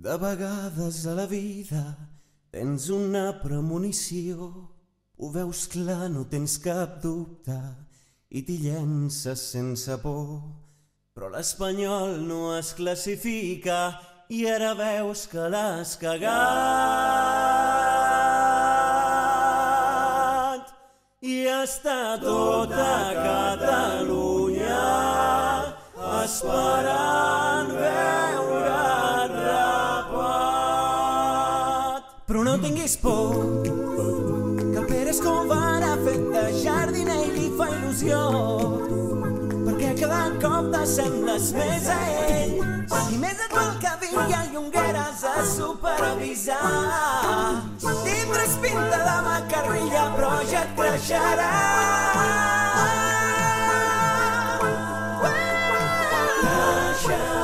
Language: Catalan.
De vegades a la vida tens una premonició, ho veus clar, no tens cap dubte i t'hi llences sense por. Però l'espanyol no es classifica i ara veus que l'has cagat. I està tota Catalunya esperant Però no tinguis por, que el Pere Escobar ha fet de jardiner i li fa il·lusió, perquè cada cop t'assembles més a ell. I més et el que vingui a Llongueres a supervisar. Tindràs pinta de macarrilla, però ja et creixerà. Yeah.